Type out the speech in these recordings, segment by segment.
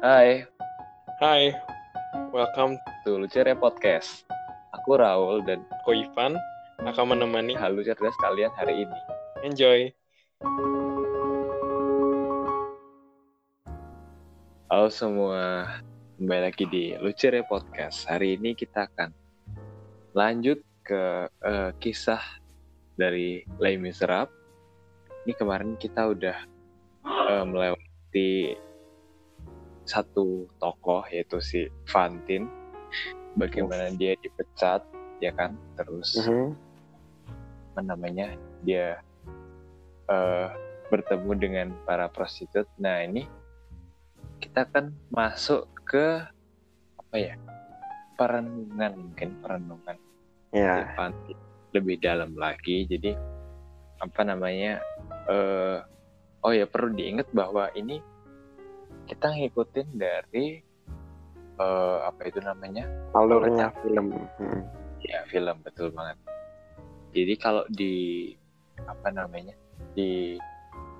Hai, Hai, welcome to Lucere Podcast. Aku Raul dan to Ivan akan menemani. halo cerdas kalian hari ini. Enjoy. Halo semua, kembali lagi di Lucere Podcast. Hari ini kita akan lanjut ke eh, kisah dari Les Miserables. Ini kemarin kita udah eh, melewati satu tokoh yaitu si Fantin. Bagaimana dia dipecat, ya kan? Terus Mhm. apa namanya dia eh, bertemu dengan para prostitut. Nah ini kita kan masuk ke apa ya perenungan mungkin perenungan Ya, Depan lebih dalam lagi. Jadi apa namanya eh oh ya perlu diingat bahwa ini kita ngikutin dari eh, apa itu namanya alurnya film. Mhm. Ya film betul banget. Jadi kalau di apa namanya di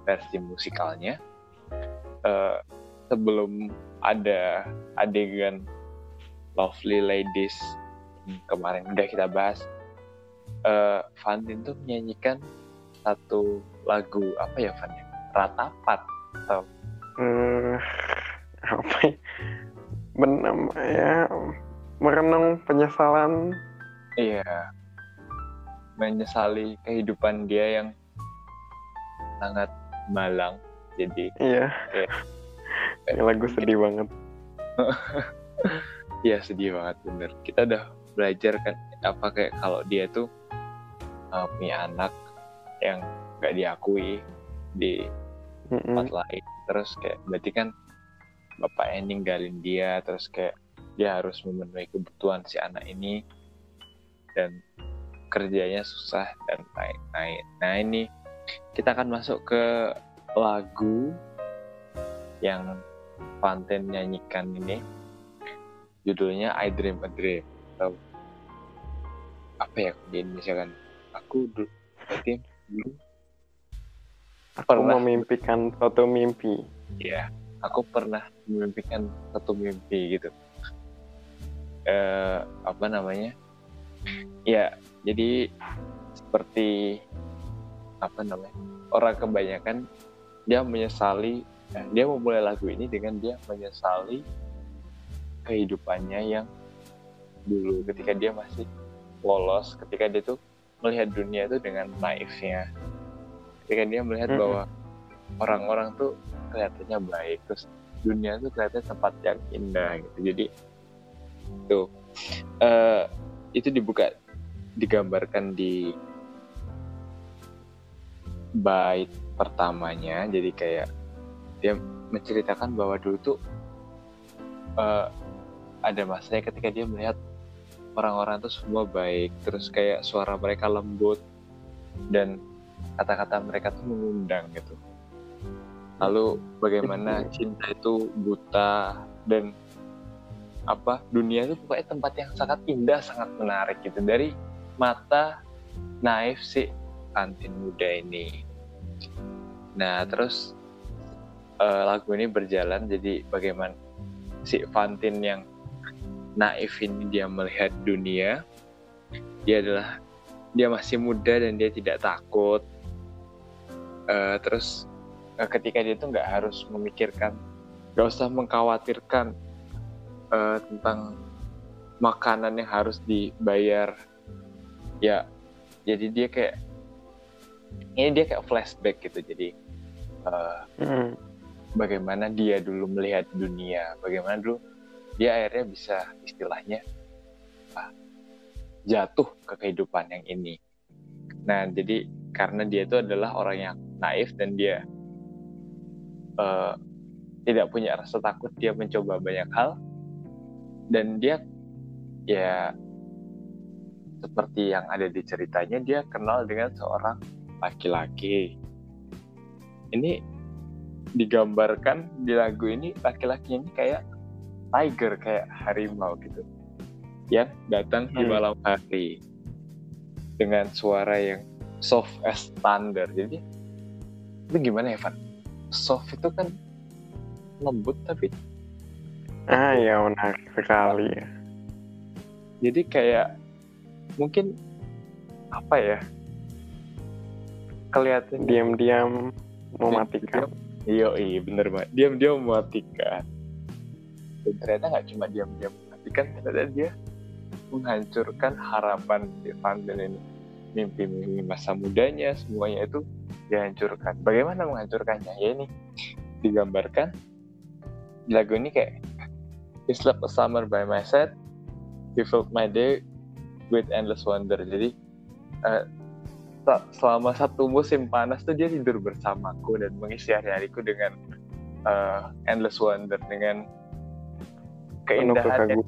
versi musikalnya eh, sebelum ada adegan Lovely Ladies kemarin udah kita bahas, eh Fantin tuh menyanyikan satu lagu apa ya ya? Ratapat atau Eh, apa ya? Benam ya merenung penyesalan. iya menyesali kehidupan dia yang sangat malang. Jadi Iya. Iya. Ini lagu sedih banget. Iya sedih banget bener. Kita udah belajar kan apa kayak kalau dia tuh uh, punya anak yang nggak diakui di Mhm. tempat lain. Terus kayak berarti kan bapaknya ninggalin dia. Terus kayak dia harus memenuhi kebutuhan si anak ini dan kerjanya susah dan lain-lain. Nah ini kita akan masuk ke lagu yang Fantin nyanyikan ini judulnya I Dream a Dream atau apa ya di Indonesia kan aku dulu berarti dulu Aku Pernah. memimpikan suatu mimpi. ya aku pernah memimpikan satu mimpi gitu. Eh apa namanya? Ya jadi seperti apa namanya? Orang kebanyakan dia menyesali eh, dia memulai lagu ini dengan dia menyesali kehidupannya yang dulu. Ketika dia masih lolos ketika dia tuh melihat dunia itu dengan naifnya ketika dia melihat bahwa orang-orang tuh kelihatannya baik terus dunia tuh kelihatannya tempat yang indah gitu. Jadi tuh eh, itu dibuka digambarkan di bait pertamanya. Jadi kayak dia menceritakan bahwa dulu tuh eh, ada masanya ketika dia melihat orang-orang tuh semua baik terus kayak suara mereka lembut dan kata-kata mereka tuh mengundang gitu. Lalu bagaimana cinta itu buta dan apa dunia itu pokoknya tempat yang sangat indah sangat menarik gitu. Dari mata naif si Antin muda ini. Nah terus eh, lagu ini berjalan jadi bagaimana si Fantin yang naif ini dia melihat dunia dia adalah dia masih muda dan dia tidak takut. Eh, terus eh, ketika dia tuh nggak harus memikirkan nggak usah mengkhawatirkan eh, tentang makanan yang harus dibayar. Ya jadi dia kayak ini dia kayak flashback gitu. Jadi eh, Mhm. bagaimana dia dulu melihat dunia, bagaimana dulu dia akhirnya bisa istilahnya ah, jatuh ke kehidupan yang ini. Nah, jadi karena dia itu adalah orang yang naif dan dia eh, tidak punya rasa takut, dia mencoba banyak hal dan dia ya seperti yang ada di ceritanya dia kenal dengan seorang laki-laki. Ini digambarkan di lagu ini laki-laki ini kayak tiger kayak harimau gitu yang datang di Hmm. malam hari dengan suara yang soft as thunder jadi itu gimana ya Van soft itu kan lembut tapi Ah ya menarik sekali ya. jadi kayak mungkin apa ya kelihatan Diam-diam mematikan. iya iya bener banget diam diam mematikan dan ternyata nggak cuma diam diam mematikan ternyata dia menghancurkan harapan si Fantin ini. Mimpi-mimpi masa mudanya semuanya itu dihancurkan. Bagaimana menghancurkannya? Ya ini digambarkan di lagu ini kayak He slept a summer by my side He filled my day with endless wonder. Jadi sa- selama satu musim panas tuh dia tidur bersamaku dan mengisi hari-hariku dengan eh, endless wonder dengan keindahan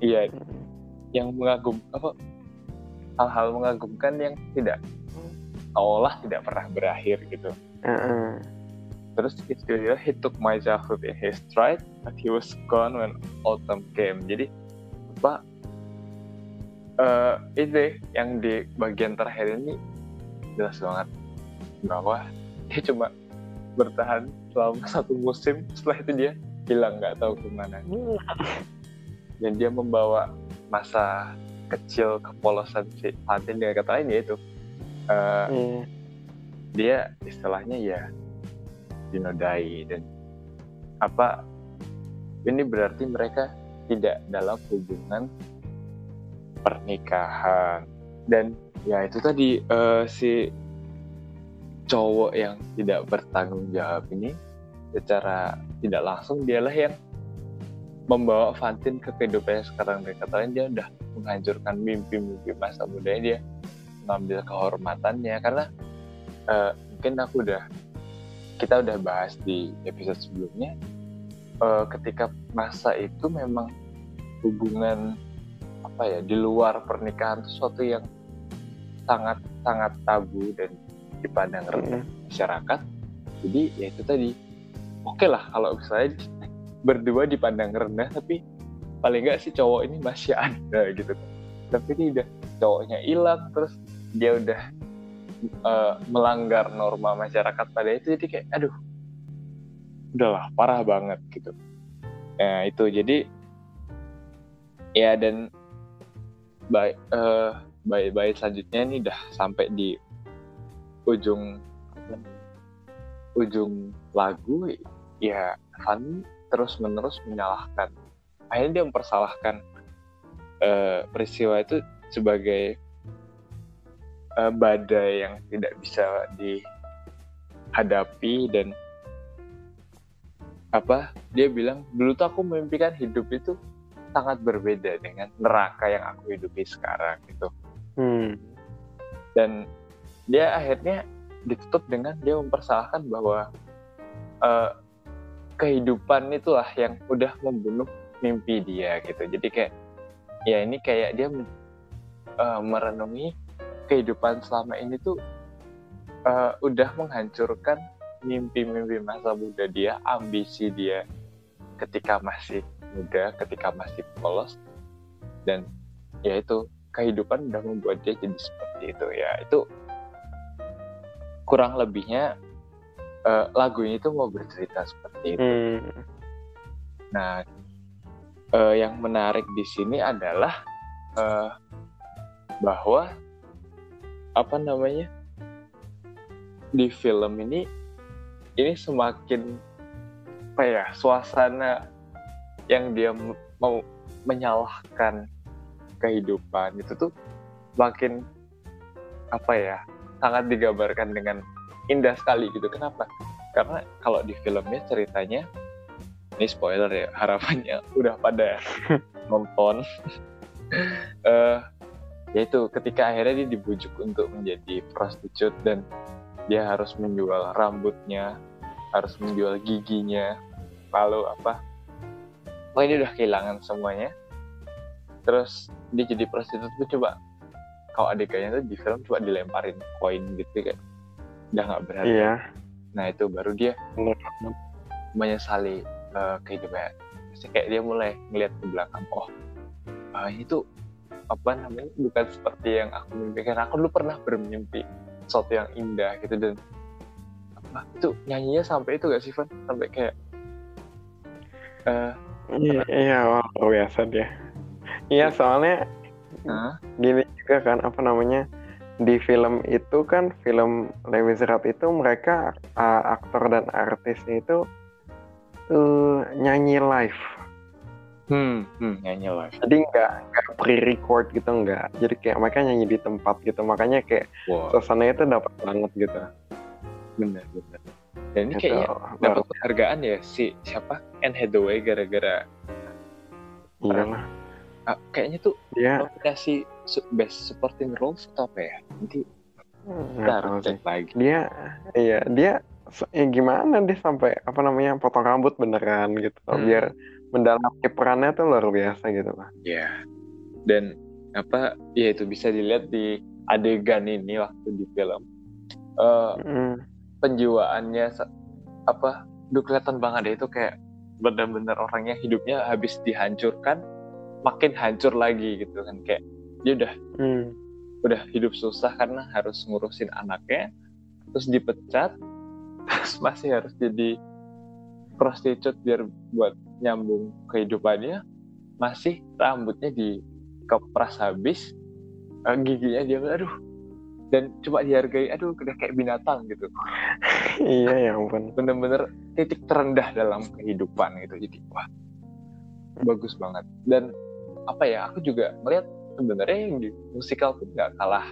iya yang mengagum apa? Hal-hal mengagumkan yang tidak seolah tidak pernah berakhir gitu. Heeh. terus itu dia he took my childhood in his stride but he was gone when autumn came. Jadi apa? Eh itu yang di bagian terakhir ini jelas banget. Bahwa dia cuma bertahan selama satu musim setelah itu dia hilang nggak tahu ke mana dan dia membawa masa kecil kepolosan si Fatin dengan kata lain yaitu eh, Iya. dia istilahnya ya dinodai dan apa ini berarti mereka tidak dalam hubungan pernikahan dan ya itu tadi eh, si cowok yang tidak bertanggung jawab ini secara tidak langsung dialah yang membawa Fantin ke kehidupannya sekarang. Dan kata lain dia udah menghancurkan mimpi-mimpi masa mudanya dia mengambil kehormatannya. Karena eh, mungkin aku udah kita udah bahas di episode sebelumnya eh, ketika masa itu memang hubungan apa ya di luar pernikahan itu suatu yang sangat sangat tabu dan dipandang rendah Heeh. masyarakat. Jadi ya itu tadi. Oke lah kalau misalnya berdua dipandang rendah tapi paling nggak si cowok ini masih ada gitu. Tapi ini udah cowoknya hilang terus dia udah eh, melanggar norma masyarakat pada itu jadi kayak aduh udahlah parah banget gitu. Nah itu jadi ya dan baik eh baik baik selanjutnya ini udah sampai di ujung ujung lagu ya Fanny terus menerus menyalahkan akhirnya dia mempersalahkan eh, peristiwa itu sebagai eh, badai yang tidak bisa dihadapi dan apa dia bilang dulu tuh aku memimpikan hidup itu sangat berbeda dengan neraka yang aku hidupi sekarang gitu Hmm. dan dia akhirnya ditutup dengan dia mempersalahkan bahwa eh, kehidupan itulah yang udah membunuh mimpi dia gitu. Jadi kayak ya ini kayak dia eh, merenungi kehidupan selama ini tuh eh, udah menghancurkan mimpi-mimpi masa muda dia ambisi dia ketika masih muda ketika masih polos. Dan ya itu kehidupan udah membuat dia jadi seperti itu ya. Itu kurang lebihnya eh, lagu ini tuh mau bercerita seperti itu. Hmm. Nah, eh, yang menarik di sini adalah eh, bahwa apa namanya di film ini ini semakin apa ya suasana yang dia mau menyalahkan kehidupan itu tuh makin apa ya sangat digambarkan dengan indah sekali gitu. Kenapa? Karena kalau di filmnya ceritanya ini spoiler ya harapannya udah pada nonton. Eh yaitu ketika akhirnya dia dibujuk untuk menjadi prostitut dan dia harus menjual rambutnya harus menjual giginya lalu apa? Oh ini udah kehilangan semuanya. Terus dia jadi prostitut tuh coba kalau adegannya tuh di film coba dilemparin koin gitu kayak udah nggak berharga. Iya. nah itu baru dia menyesali eh, kehidupannya. Terus kayak dia mulai ngeliat ke belakang oh ah, ini tuh apa namanya bukan seperti yang aku mimpikan aku dulu pernah bermimpi sesuatu yang indah gitu dan apa itu nyanyinya sampai itu gak sih Van? Sampai kayak eh Iya, iya luar biasa dia. Iya, soalnya Hah? gini juga kan apa namanya di film itu kan film Les Miserables itu mereka uh, aktor dan artisnya itu uh, nyanyi live. Hmm, hmm, nyanyi live. Jadi nggak nggak pre-record gitu nggak. Jadi kayak mereka nyanyi di tempat gitu. Makanya kayak Wow, suasananya itu dapat banget gitu. bener bener. Dan ini Gitu. kayaknya dapat penghargaan ya si siapa Anne Hathaway gara-gara iyalah ah, kayaknya tuh dia nominasi best supporting role atau apa ya? Nanti kita harus sih. cek lagi. Dia iya dia ya gimana dia sampai apa namanya potong rambut beneran gitu Hmm. biar mendalami perannya tuh luar biasa gitu lah. Ya. Dan apa ya itu bisa dilihat di adegan ini waktu di film. Eh, Hmm. penjiwaannya apa udah kelihatan banget deh itu kayak benar-benar orangnya hidupnya habis dihancurkan makin hancur lagi gitu kan kayak dia udah. Hmm. udah hidup susah karena harus ngurusin anaknya terus dipecat terus masih harus jadi prostitut biar buat nyambung kehidupannya masih rambutnya dikepras habis eh, giginya dia aduh. Dan cuma dihargai aduh udah kayak binatang gitu. Iya ya ampun. bener-bener titik terendah dalam kehidupan gitu. Jadi wah bagus banget. Dan apa ya aku juga melihat sebenarnya yang di musikal pun nggak kalah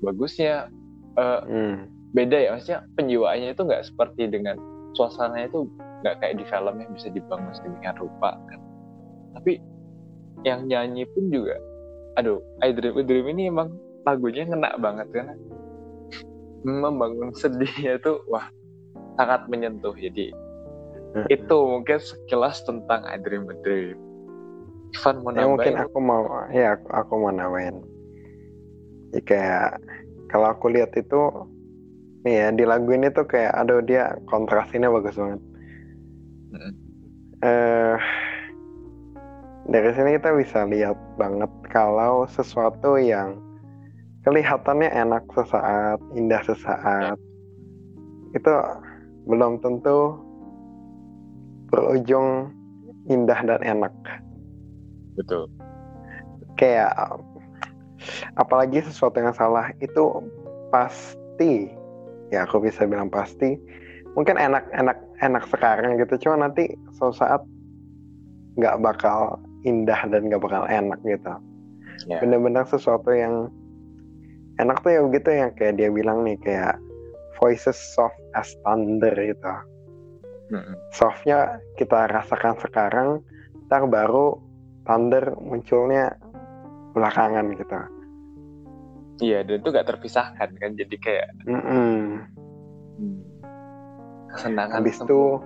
bagusnya Eh, Hmm. beda ya. Maksudnya penjiwaannya itu nggak seperti dengan suasananya itu nggak kayak di film yang bisa dibangun sedemikian rupa kan. Tapi yang nyanyi pun juga aduh I Dream a Dream ini emang lagunya ngena banget karena membangun sedihnya itu wah sangat menyentuh. Jadi Hmm. itu mungkin sekilas tentang I Dream a Dream Ivan mau Ya mungkin aku mau ya aku, aku mau nambahin. Ya, kayak kalau aku lihat itu nih ya di lagu ini tuh kayak aduh dia kontrasinnya bagus banget. Mm. Eh dari sini kita bisa lihat banget kalau sesuatu yang kelihatannya enak sesaat, indah sesaat, itu belum tentu berujung indah dan enak. Betul kayak apalagi sesuatu yang salah itu pasti ya aku bisa bilang pasti mungkin enak enak enak sekarang gitu cuma nanti suatu saat nggak bakal indah dan nggak bakal enak gitu Ya. bener-bener sesuatu yang enak tuh ya begitu yang kayak dia bilang nih kayak voices soft as thunder gitu Mm-mm. softnya kita rasakan sekarang ntar baru thunder munculnya belakangan gitu iya dan itu nggak terpisahkan kan jadi kayak Mm-mm. hmm, kesenangan habis itu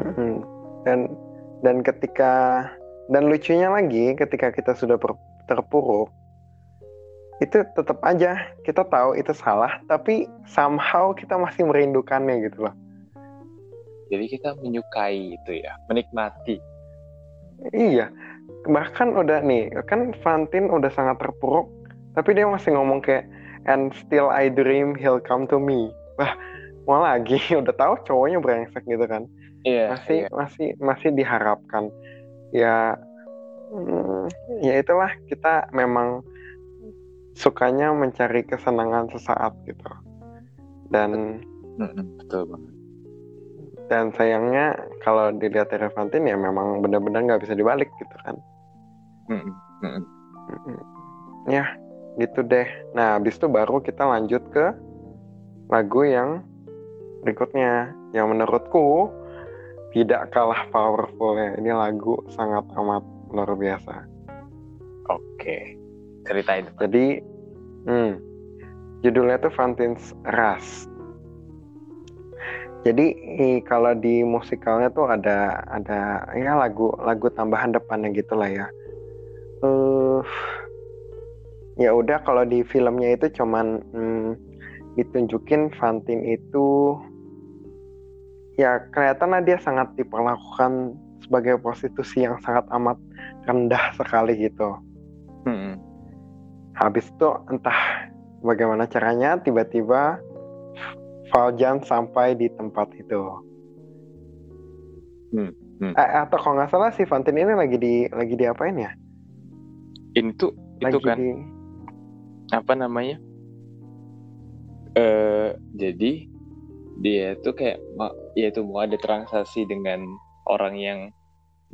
mm-mm. dan dan ketika dan lucunya lagi ketika kita sudah per- terpuruk itu tetap aja kita tahu itu salah tapi somehow kita masih merindukannya gitu loh jadi kita menyukai itu ya menikmati iya. Bahkan udah nih kan Fantin udah sangat terpuruk tapi dia masih ngomong kayak and still I dream he'll come to me. Wah mau lagi udah tahu cowoknya brengsek gitu kan. Iya masih iya. masih masih diharapkan. Ya mm, ya itulah kita memang sukanya mencari kesenangan sesaat gitu. Dan Mm-mm, betul banget dan sayangnya kalau dilihat dari Fantin ya memang benar-benar nggak bisa dibalik gitu kan. Mm-mm. Mm-mm. ya gitu deh. Nah habis itu baru kita lanjut ke lagu yang berikutnya. Yang menurutku tidak kalah powerful ya ini lagu sangat amat luar biasa. Oke ceritain. Jadi hmm, judulnya tuh Fantin's Ras jadi kalau di musikalnya tuh ada ada ya lagu lagu tambahan depannya gitulah ya eh ya udah kalau di filmnya itu cuman hmm, ditunjukin Fantin itu ya kelihatannya dia sangat diperlakukan sebagai prostitusi yang sangat amat rendah sekali gitu. Mm-mm. Habis itu entah bagaimana caranya tiba-tiba Valjan sampai di tempat itu. Hmm, hmm. Eh, atau kalau nggak salah si Fantin ini lagi di lagi diapain ya? Ini tuh itu Lagi kan di apa namanya? Eh jadi dia tuh kayak ya itu mau ada transaksi dengan orang yang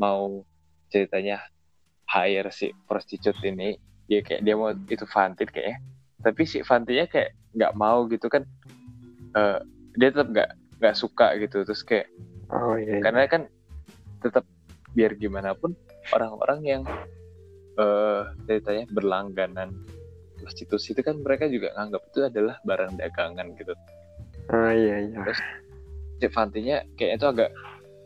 mau ceritanya hire si prostitute ini dia kayak dia mau itu Fantin kayaknya tapi si Fantinnya kayak nggak mau gitu kan Eh dia tetap nggak nggak suka gitu terus kayak oh iya. iya. karena kan tetap biar gimana pun orang-orang yang eh ceritanya berlangganan prostitusi itu kan mereka juga nganggap itu adalah barang dagangan gitu Oh iya iya. si Fantinya kayaknya itu agak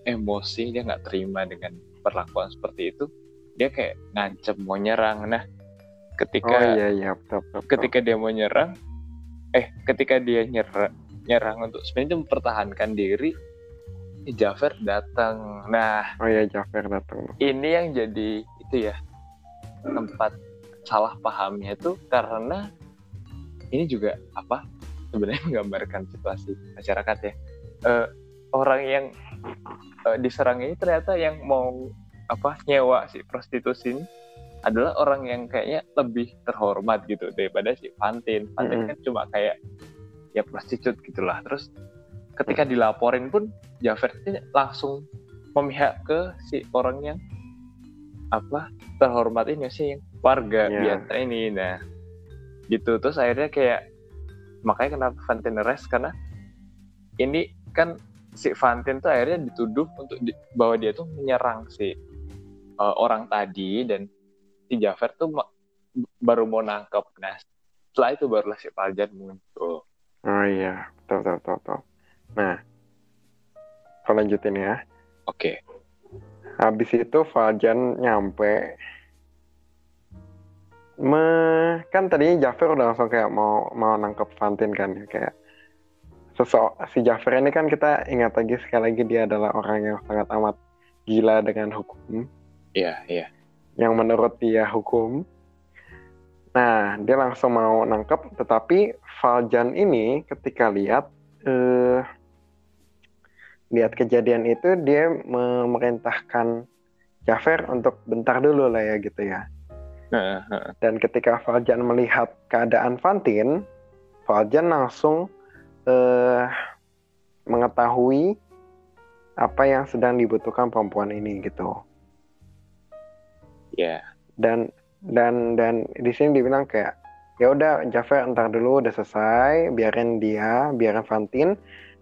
emosi dia nggak terima dengan perlakuan seperti itu dia kayak ngancem mau nyerang nah Oh ketika iya iya betul betul. betul. ketika dia mau nyerang eh ketika dia nyerang nyerang untuk sebenarnya mempertahankan diri Jafar datang nah Oh iya Jafar datang. ini yang jadi itu ya tempat salah pahamnya itu karena ini juga apa sebenarnya menggambarkan situasi masyarakat ya Eh, orang yang eh, diserang ini ternyata yang mau apa nyewa si prostitusi ini adalah orang yang kayaknya lebih terhormat gitu daripada si Fantin. Fantin Mm-mm. kan cuma kayak ya prostitut gitulah. Terus ketika dilaporin pun Jafar ini langsung memihak ke si orang yang apa terhormat ini sih yang warga Iya. biasa ini. Nah gitu terus akhirnya kayak makanya kenapa Fantin arrest karena ini kan si Fantin tuh akhirnya dituduh untuk di- bahwa dia tuh menyerang si uh, orang tadi dan si Jafar tuh baru mau nangkep. Nah setelah itu barulah si Faljan muncul. Oh iya betul betul betul. betul. Nah, kalau lanjutin ya. Oke. Habis itu Fajan nyampe me kan tadinya Jafar udah langsung kayak mau mau nangkep Fantin kan ya kayak sosok si Jafar ini kan kita ingat lagi sekali lagi dia adalah orang yang sangat amat gila dengan hukum Iya iya. yang menurut dia hukum. Nah, dia langsung mau nangkep, tetapi Valjan ini ketika lihat eh, lihat kejadian itu dia memerintahkan Jafar untuk bentar dulu lah ya gitu ya. Dan ketika Valjan melihat keadaan Fantin, Valjan langsung eh, mengetahui apa yang sedang dibutuhkan perempuan ini gitu. ya. dan dan dan di sini dibilang kayak ya udah Jafar entar dulu udah selesai biarin dia biarin Fantin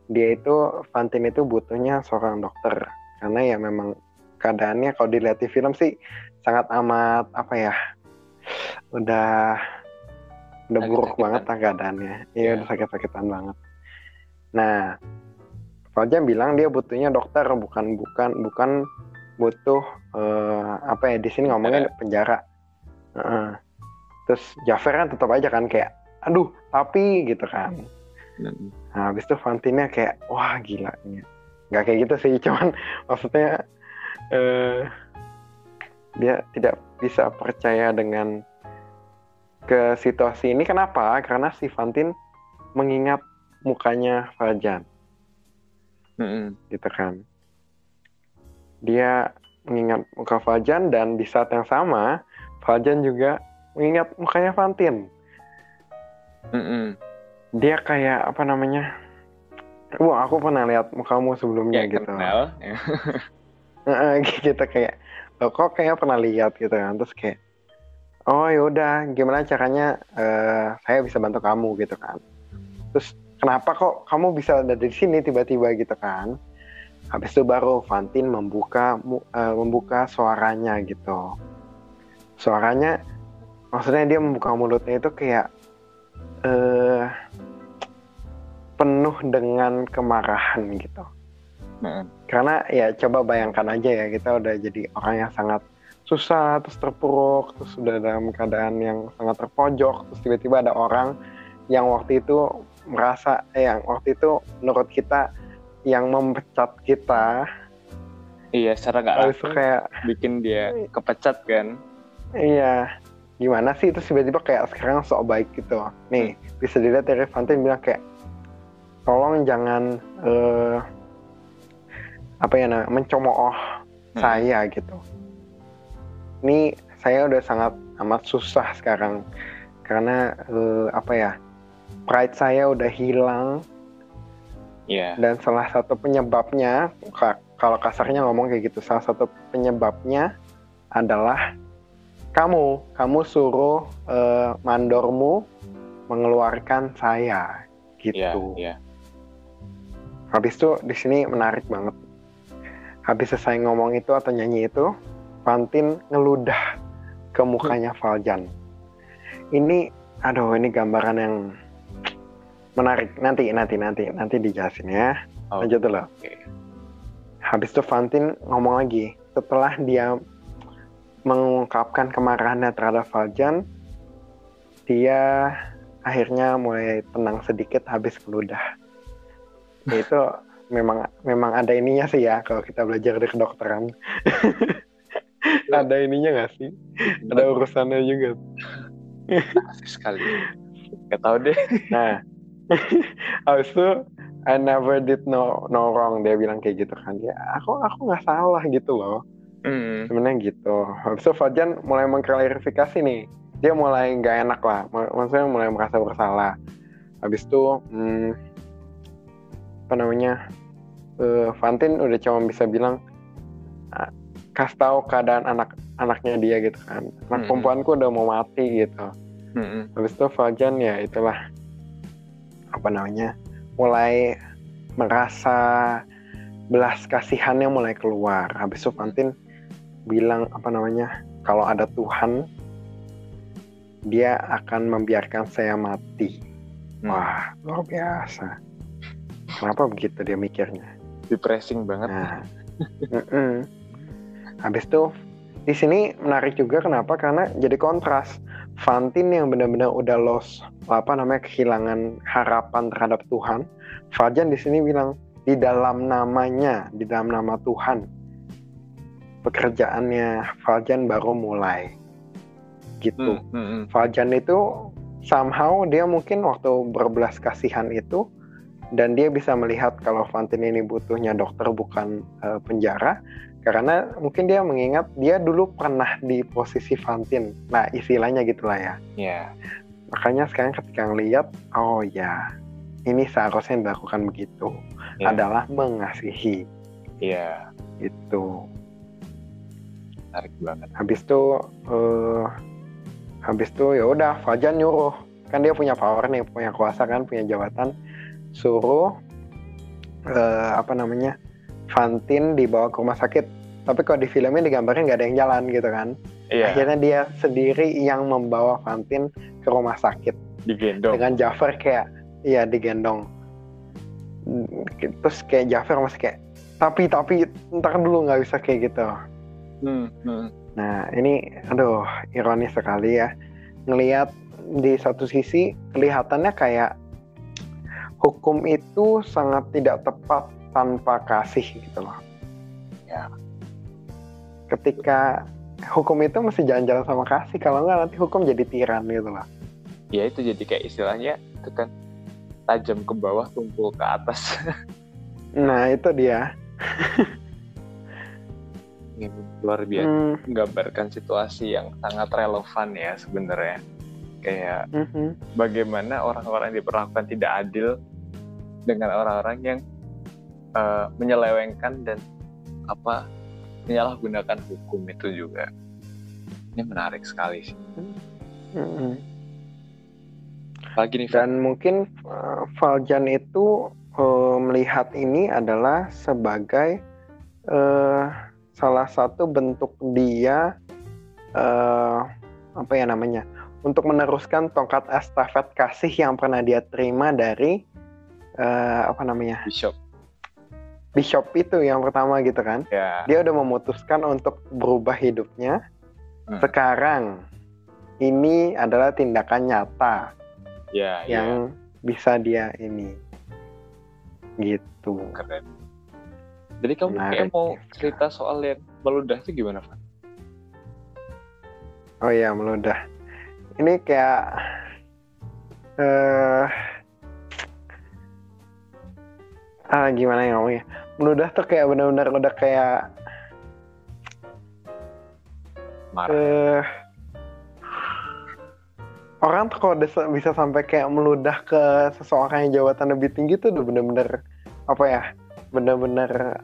dia itu Fantin itu butuhnya seorang dokter karena ya memang keadaannya kalau dilihat di film sih sangat amat apa ya udah udah buruk Sakit-sakitan. banget lah keadaannya iya Ya. udah sakit-sakitan banget nah Fajar bilang dia butuhnya dokter bukan bukan bukan butuh eh, apa ya di sini ngomongnya penjara. Heeh. Terus Jafar kan tetap aja kan kayak aduh tapi gitu kan. Hmm. Nah, habis itu Fantinnya kayak wah gila. Nggak kayak gitu sih, cuman maksudnya eh dia tidak bisa percaya dengan ke situasi ini kenapa? Karena si Fantin mengingat mukanya Fajan Mm-mm. gitu kan. Dia mengingat muka Fajan dan di saat yang sama Fajan juga mengingat mukanya Fantin. Mm-mm. Dia kayak apa namanya? Wah, aku pernah lihat mukamu sebelumnya Ya, gitu. kenal. Ya. Gitu kayak "Loh, kok kayak pernah lihat gitu kan. Terus kayak oh yaudah gimana caranya eh, saya bisa bantu kamu gitu kan. Terus kenapa kok kamu bisa ada di sini tiba-tiba gitu kan? Habis itu baru Fantin membuka eh, membuka suaranya gitu. Suaranya maksudnya dia membuka mulutnya itu kayak eh penuh dengan kemarahan gitu. Mm-mm. Karena ya coba bayangkan aja ya kita udah jadi orang yang sangat susah terus terpuruk terus sudah dalam keadaan yang sangat terpojok terus tiba-tiba ada orang yang waktu itu merasa eh, yang waktu itu menurut kita yang memecat kita Iya, secara nggak langsung kayak bikin dia kepecat kan. Iya gimana sih terus tiba-tiba kayak sekarang sok baik gitu nih bisa dilihat dari Fantin bilang kayak tolong jangan eh, apa ya namanya mencemooh Hmm. saya gitu. Ini saya udah sangat amat susah sekarang karena eh, apa ya pride saya udah hilang Iya. dan salah satu penyebabnya ka- kalau kasarnya ngomong kayak gitu salah satu penyebabnya adalah kamu kamu suruh eh, mandormu mengeluarkan saya gitu. Iya. Habis itu di sini menarik banget. Habis selesai ngomong itu atau nyanyi itu, Fantin ngeludah ke mukanya Valjan. Ini, aduh, ini gambaran yang menarik. Nanti, nanti, nanti, nanti dijelasin ya. Lanjut dulu. Oke. Habis itu Fantin ngomong lagi. Setelah dia mengungkapkan kemarahannya terhadap Valjan, dia akhirnya mulai tenang sedikit habis keludah. Itu memang memang ada ininya sih ya kalau kita belajar di kedokteran. ada ininya nggak sih? Ada urusannya juga. Asik sekali. Gak tau deh. Nah, habis itu I never did no no wrong dia bilang kayak gitu kan ya aku aku nggak salah gitu loh Hmm. sebenarnya gitu. Habis itu Fajan mulai mengklarifikasi nih. Dia mulai nggak enak lah. Mak- maksudnya mulai merasa bersalah. Habis itu hmm, apa namanya eh Fantin udah cuma bisa bilang "Ah, kasih tahu keadaan anak anaknya dia gitu kan. Anak Mm-mm. perempuanku udah mau mati gitu. Hmm. habis itu Fajan ya itulah apa namanya mulai merasa belas kasihannya mulai keluar. Habis itu Fantin bilang apa namanya kalau ada Tuhan dia akan membiarkan saya mati Hmm. wah luar biasa kenapa begitu dia mikirnya Depressing banget. Nah, mm-mm. habis itu di sini menarik juga kenapa? Karena jadi kontras. Fantin yang benar-benar udah lost apa namanya kehilangan harapan terhadap Tuhan. Fajan di sini bilang di dalam namanya, di dalam nama Tuhan. Pekerjaannya Fajan baru mulai. Gitu. Hmm. Hmm. hmm. Fajan itu somehow dia mungkin waktu berbelas kasihan itu dan dia bisa melihat kalau Fantin ini butuhnya dokter bukan eh, penjara karena mungkin dia mengingat dia dulu pernah di posisi Fantin. Nah, istilahnya gitulah ya. Ya. Makanya sekarang ketika ngeliat, oh ya, ini seharusnya dilakukan begitu Ya. adalah mengasihi Iya. itu. Menarik banget. habis itu eh habis itu ya udah Fajan nyuruh. Kan dia punya power nih punya kuasa kan punya jabatan. Suruh eh apa namanya Fantin dibawa ke rumah sakit. Tapi kalau di filmnya digambarin nggak ada yang jalan gitu kan. Iya. akhirnya dia sendiri yang membawa Fantin ke rumah sakit. Digendong. dengan Jafar kayak iya digendong. Terus kayak Jafar masih kayak tapi tapi ntar dulu nggak bisa kayak gitu Hmm. Hmm. Nah, ini aduh, ironis sekali ya. Ngelihat di satu sisi kelihatannya kayak hukum itu sangat tidak tepat tanpa kasih gitu loh. Ya. Ketika hukum itu mesti jalan-jalan sama kasih, kalau nggak nanti hukum jadi tiran gitu loh. Ya itu jadi kayak istilahnya itu kan tajam ke bawah tumpul ke atas. Nah, itu dia. Ini luar biasa. Hmm, Menggambarkan situasi yang sangat relevan ya sebenarnya. Kayak mhm. bagaimana orang-orang yang diperlakukan tidak adil dengan orang-orang yang eh, menyelewengkan dan apa menyalahgunakan hukum itu juga. Ini menarik sekali sih. Mhm. Apalagi nih, Van. Dan mungkin uh, Valjan itu uh, melihat ini adalah sebagai uh, salah satu bentuk dia uh, apa ya namanya untuk meneruskan tongkat estafet kasih yang pernah dia terima dari uh, apa namanya Bishop. bishop itu yang pertama gitu kan Ya. dia udah memutuskan untuk berubah hidupnya Hmm. sekarang ini adalah tindakan nyata Ya, ya. yang bisa dia ini gitu keren. Jadi kamu Menarik kayak mau ya. cerita soal yang meludah itu gimana, Van? oh iya meludah ini kayak eh ah gimana ya ngomongnya meludah tuh kayak benar-benar udah kayak marah eh orang tuh kalau bisa, bisa sampai kayak meludah ke seseorang yang jabatan lebih tinggi tuh udah bener-bener apa ya bener-bener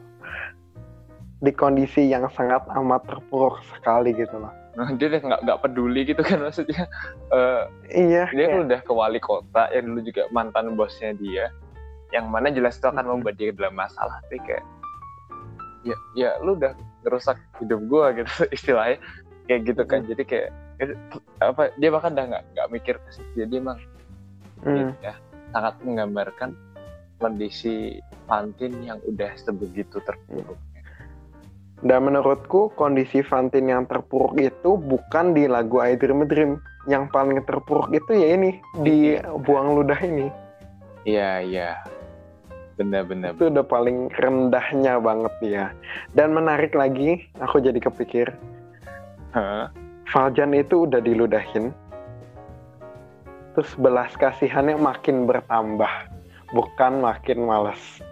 di kondisi yang sangat amat terpuruk sekali gitu loh. Dia udah nggak nggak peduli gitu kan maksudnya. Eh, iya dia kayak- udah ke wali kota yang dulu juga mantan bosnya dia. Yang mana jelas itu akan membuat dia dalam masalah tapi kayak ya ya lu udah ngerusak hidup gua gitu istilahnya. Kayak gitu kan Mhm. jadi kayak eh, apa dia bahkan udah nggak nggak mikir ke situ. Jadi emang Hmm. ya sangat menggambarkan kondisi Fantin yang udah sebegitu terpuruk Dan menurutku kondisi Fantin yang terpuruk itu bukan di lagu I Dream a Dream. Yang paling terpuruk itu ya ini di buang ludah ini. iya iya benar-benar Itu udah paling rendahnya banget ya. Dan menarik lagi, aku jadi kepikir, Hah? Valjan itu udah diludahin. Terus belas kasihannya makin bertambah, bukan makin males.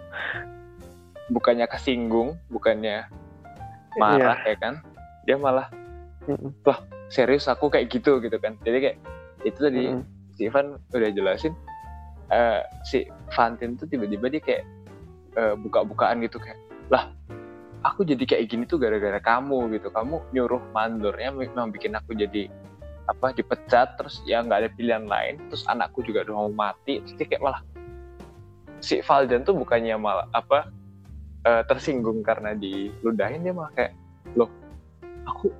bukannya kesinggung bukannya Iya. marah ya kan dia malah Mm-mm. serius aku kayak gitu gitu kan jadi kayak itu tadi Mm-mm. si Ivan udah jelasin eh, si Fantin tuh tiba-tiba dia kayak eh, buka-bukaan gitu kayak lah aku jadi kayak gini tuh gara-gara kamu gitu kamu nyuruh mandornya memang bikin aku jadi apa dipecat terus ya nggak ada pilihan lain terus anakku juga udah mau mati terus dia kayak malah si Valjan tuh bukannya malah apa eh, tersinggung karena diludahin dia malah kayak loh aku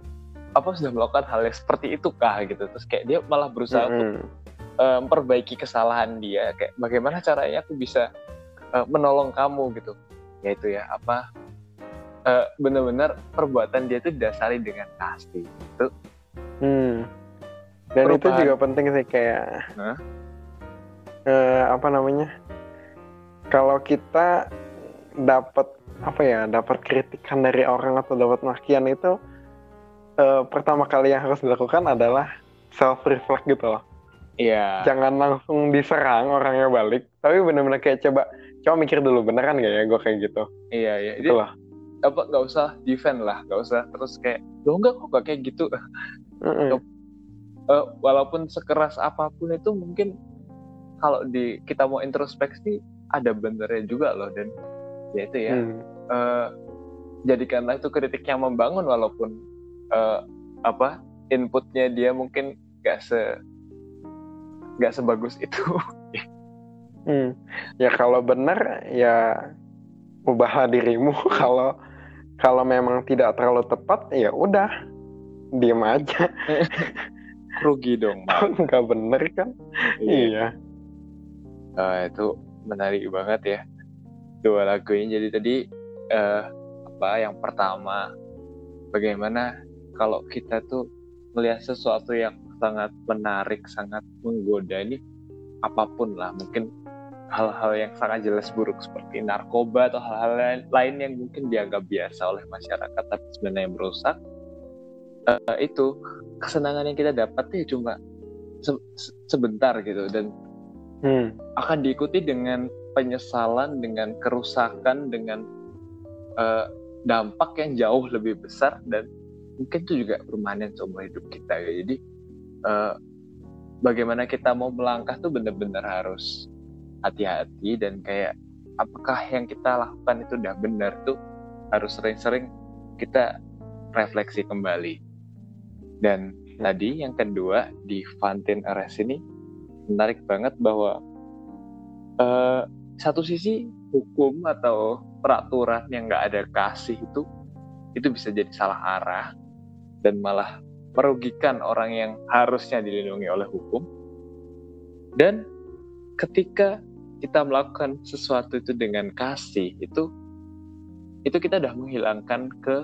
apa sudah melakukan hal yang seperti itu kah gitu terus kayak dia malah berusaha untuk Mm-mm. eh, memperbaiki kesalahan dia kayak bagaimana caranya aku bisa eh, menolong kamu gitu yaitu ya apa eh, benar-benar perbuatan dia itu didasari dengan kasih itu Hmm. Dan itu Perubahan. juga penting sih kayak Hah? eh, apa namanya? Kalau kita dapat apa ya, dapat kritikan dari orang atau dapat makian itu eh, pertama kali yang harus dilakukan adalah self reflect gitu loh. iya Jangan langsung diserang orangnya balik, tapi benar-benar kayak coba coba mikir dulu beneran gak ya gue kayak gitu. iya iya Jadi, loh. apa nggak usah defend lah nggak usah terus kayak lo enggak kok nggak kayak gitu Mm-mm. Eh, walaupun sekeras apa pun itu mungkin kalau di kita mau introspeksi ada benernya juga loh dan ya itu ya Hmm. eh, jadikanlah itu kritik yang membangun walaupun eh, apa inputnya dia mungkin gak se gak sebagus itu Hmm. Ya kalau benar ya ubahlah dirimu. Kalau kalau memang tidak terlalu tepat ya udah diem aja. rugi dong. Nggak bener kan? Iya. Eh, itu menarik banget ya dua lagu ini jadi tadi eh, apa yang pertama bagaimana kalau kita tuh melihat sesuatu yang sangat menarik sangat menggoda ini apa pun lah mungkin hal-hal yang sangat jelas buruk seperti narkoba atau hal-hal lain, lain yang mungkin dianggap biasa oleh masyarakat tapi sebenarnya merusak eh, itu kesenangan yang kita dapat ya cuma se- sebentar gitu dan Hmm. akan diikuti dengan penyesalan, dengan kerusakan, dengan eh, dampak yang jauh lebih besar dan mungkin itu juga permanen seumur hidup kita ya. Jadi eh, bagaimana kita mau melangkah tuh benar-benar harus hati-hati dan kayak apakah yang kita lakukan itu udah benar tuh harus sering-sering kita refleksi kembali. Dan tadi yang kedua di Fantin Arrest ini menarik banget bahwa eh, satu sisi hukum atau peraturan yang nggak ada kasih itu itu bisa jadi salah arah dan malah merugikan orang yang harusnya dilindungi oleh hukum dan ketika kita melakukan sesuatu itu dengan kasih itu itu kita udah menghilangkan ke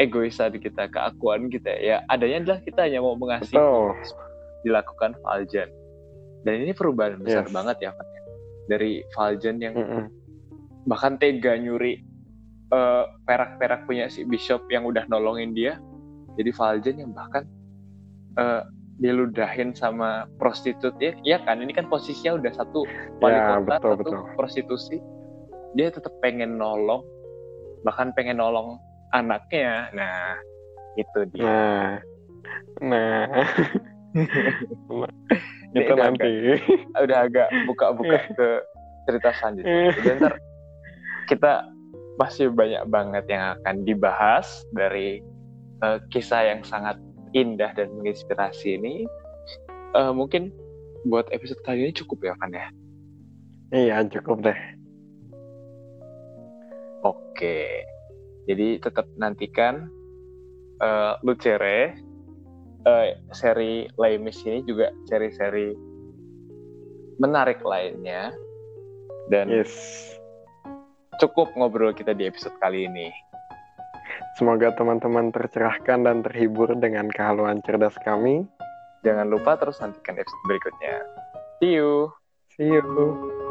egoisan kita keakuan kita ya adanya adalah kita hanya mau mengasihi dilakukan Valjan. Dan ini perubahan besar Yes. banget ya, Pak. Dari Valjan yang Mm-mm. bahkan tega nyuri eh, perak-perak punya si Bishop yang udah nolongin dia. Jadi Valjan yang bahkan eh, diludahin sama prostitut ya, iya kan? Ini kan posisinya udah satu wali Ya, kota, betul, satu betul. prostitusi. dia tetap pengen nolong bahkan pengen nolong anaknya nah itu dia Nah, nah, itu udah nanti. agak, udah agak buka-buka ke cerita selanjutnya. Jadi ntar kita masih banyak banget yang akan dibahas dari eh, kisah yang sangat indah dan menginspirasi ini. Eh, mungkin buat episode kali ini cukup ya kan ya? Iya, cukup deh. Oke, jadi tetap nantikan uh, Lucere eh, seri Laimis ini juga seri-seri menarik lainnya dan Yes. cukup ngobrol kita di episode kali ini. Semoga teman-teman tercerahkan dan terhibur dengan kehaluan cerdas kami. Jangan lupa terus nantikan episode berikutnya. See you. See you.